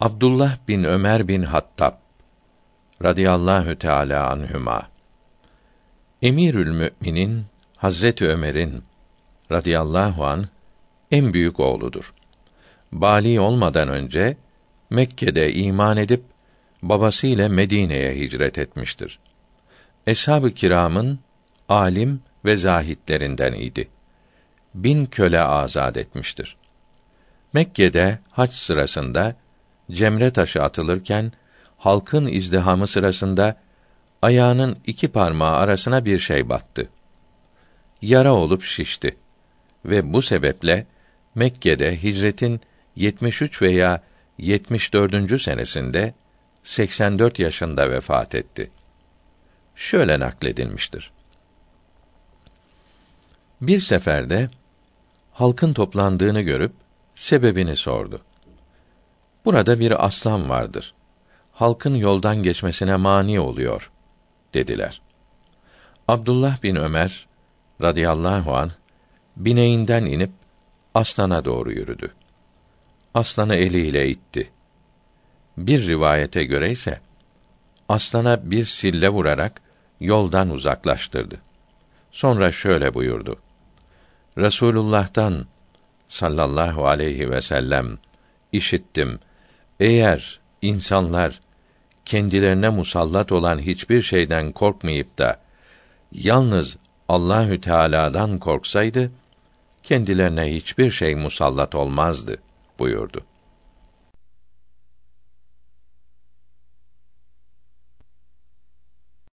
Abdullah bin Ömer bin Hattab radıyallahu teala anhüma Emirül Müminin Hazreti Ömer'in radıyallahu an en büyük oğludur. Bali olmadan önce Mekke'de iman edip babası ile Medine'ye hicret etmiştir. Eshab-ı kiramın alim ve zahitlerinden idi. Bin köle azad etmiştir. Mekke'de hac sırasında cemre taşı atılırken halkın izdihamı sırasında ayağının iki parmağı arasına bir şey battı. Yara olup şişti ve bu sebeple Mekke'de hicretin 73 veya 74. senesinde 84 yaşında vefat etti. Şöyle nakledilmiştir. Bir seferde halkın toplandığını görüp sebebini sordu. Burada bir aslan vardır. Halkın yoldan geçmesine mani oluyor dediler. Abdullah bin Ömer radıyallahu an bineğinden inip aslana doğru yürüdü. Aslanı eliyle itti. Bir rivayete göre ise aslana bir sille vurarak yoldan uzaklaştırdı. Sonra şöyle buyurdu: Resulullah'tan sallallahu aleyhi ve sellem işittim. Eğer insanlar kendilerine musallat olan hiçbir şeyden korkmayıp da yalnız Allahü Teala'dan korksaydı kendilerine hiçbir şey musallat olmazdı buyurdu.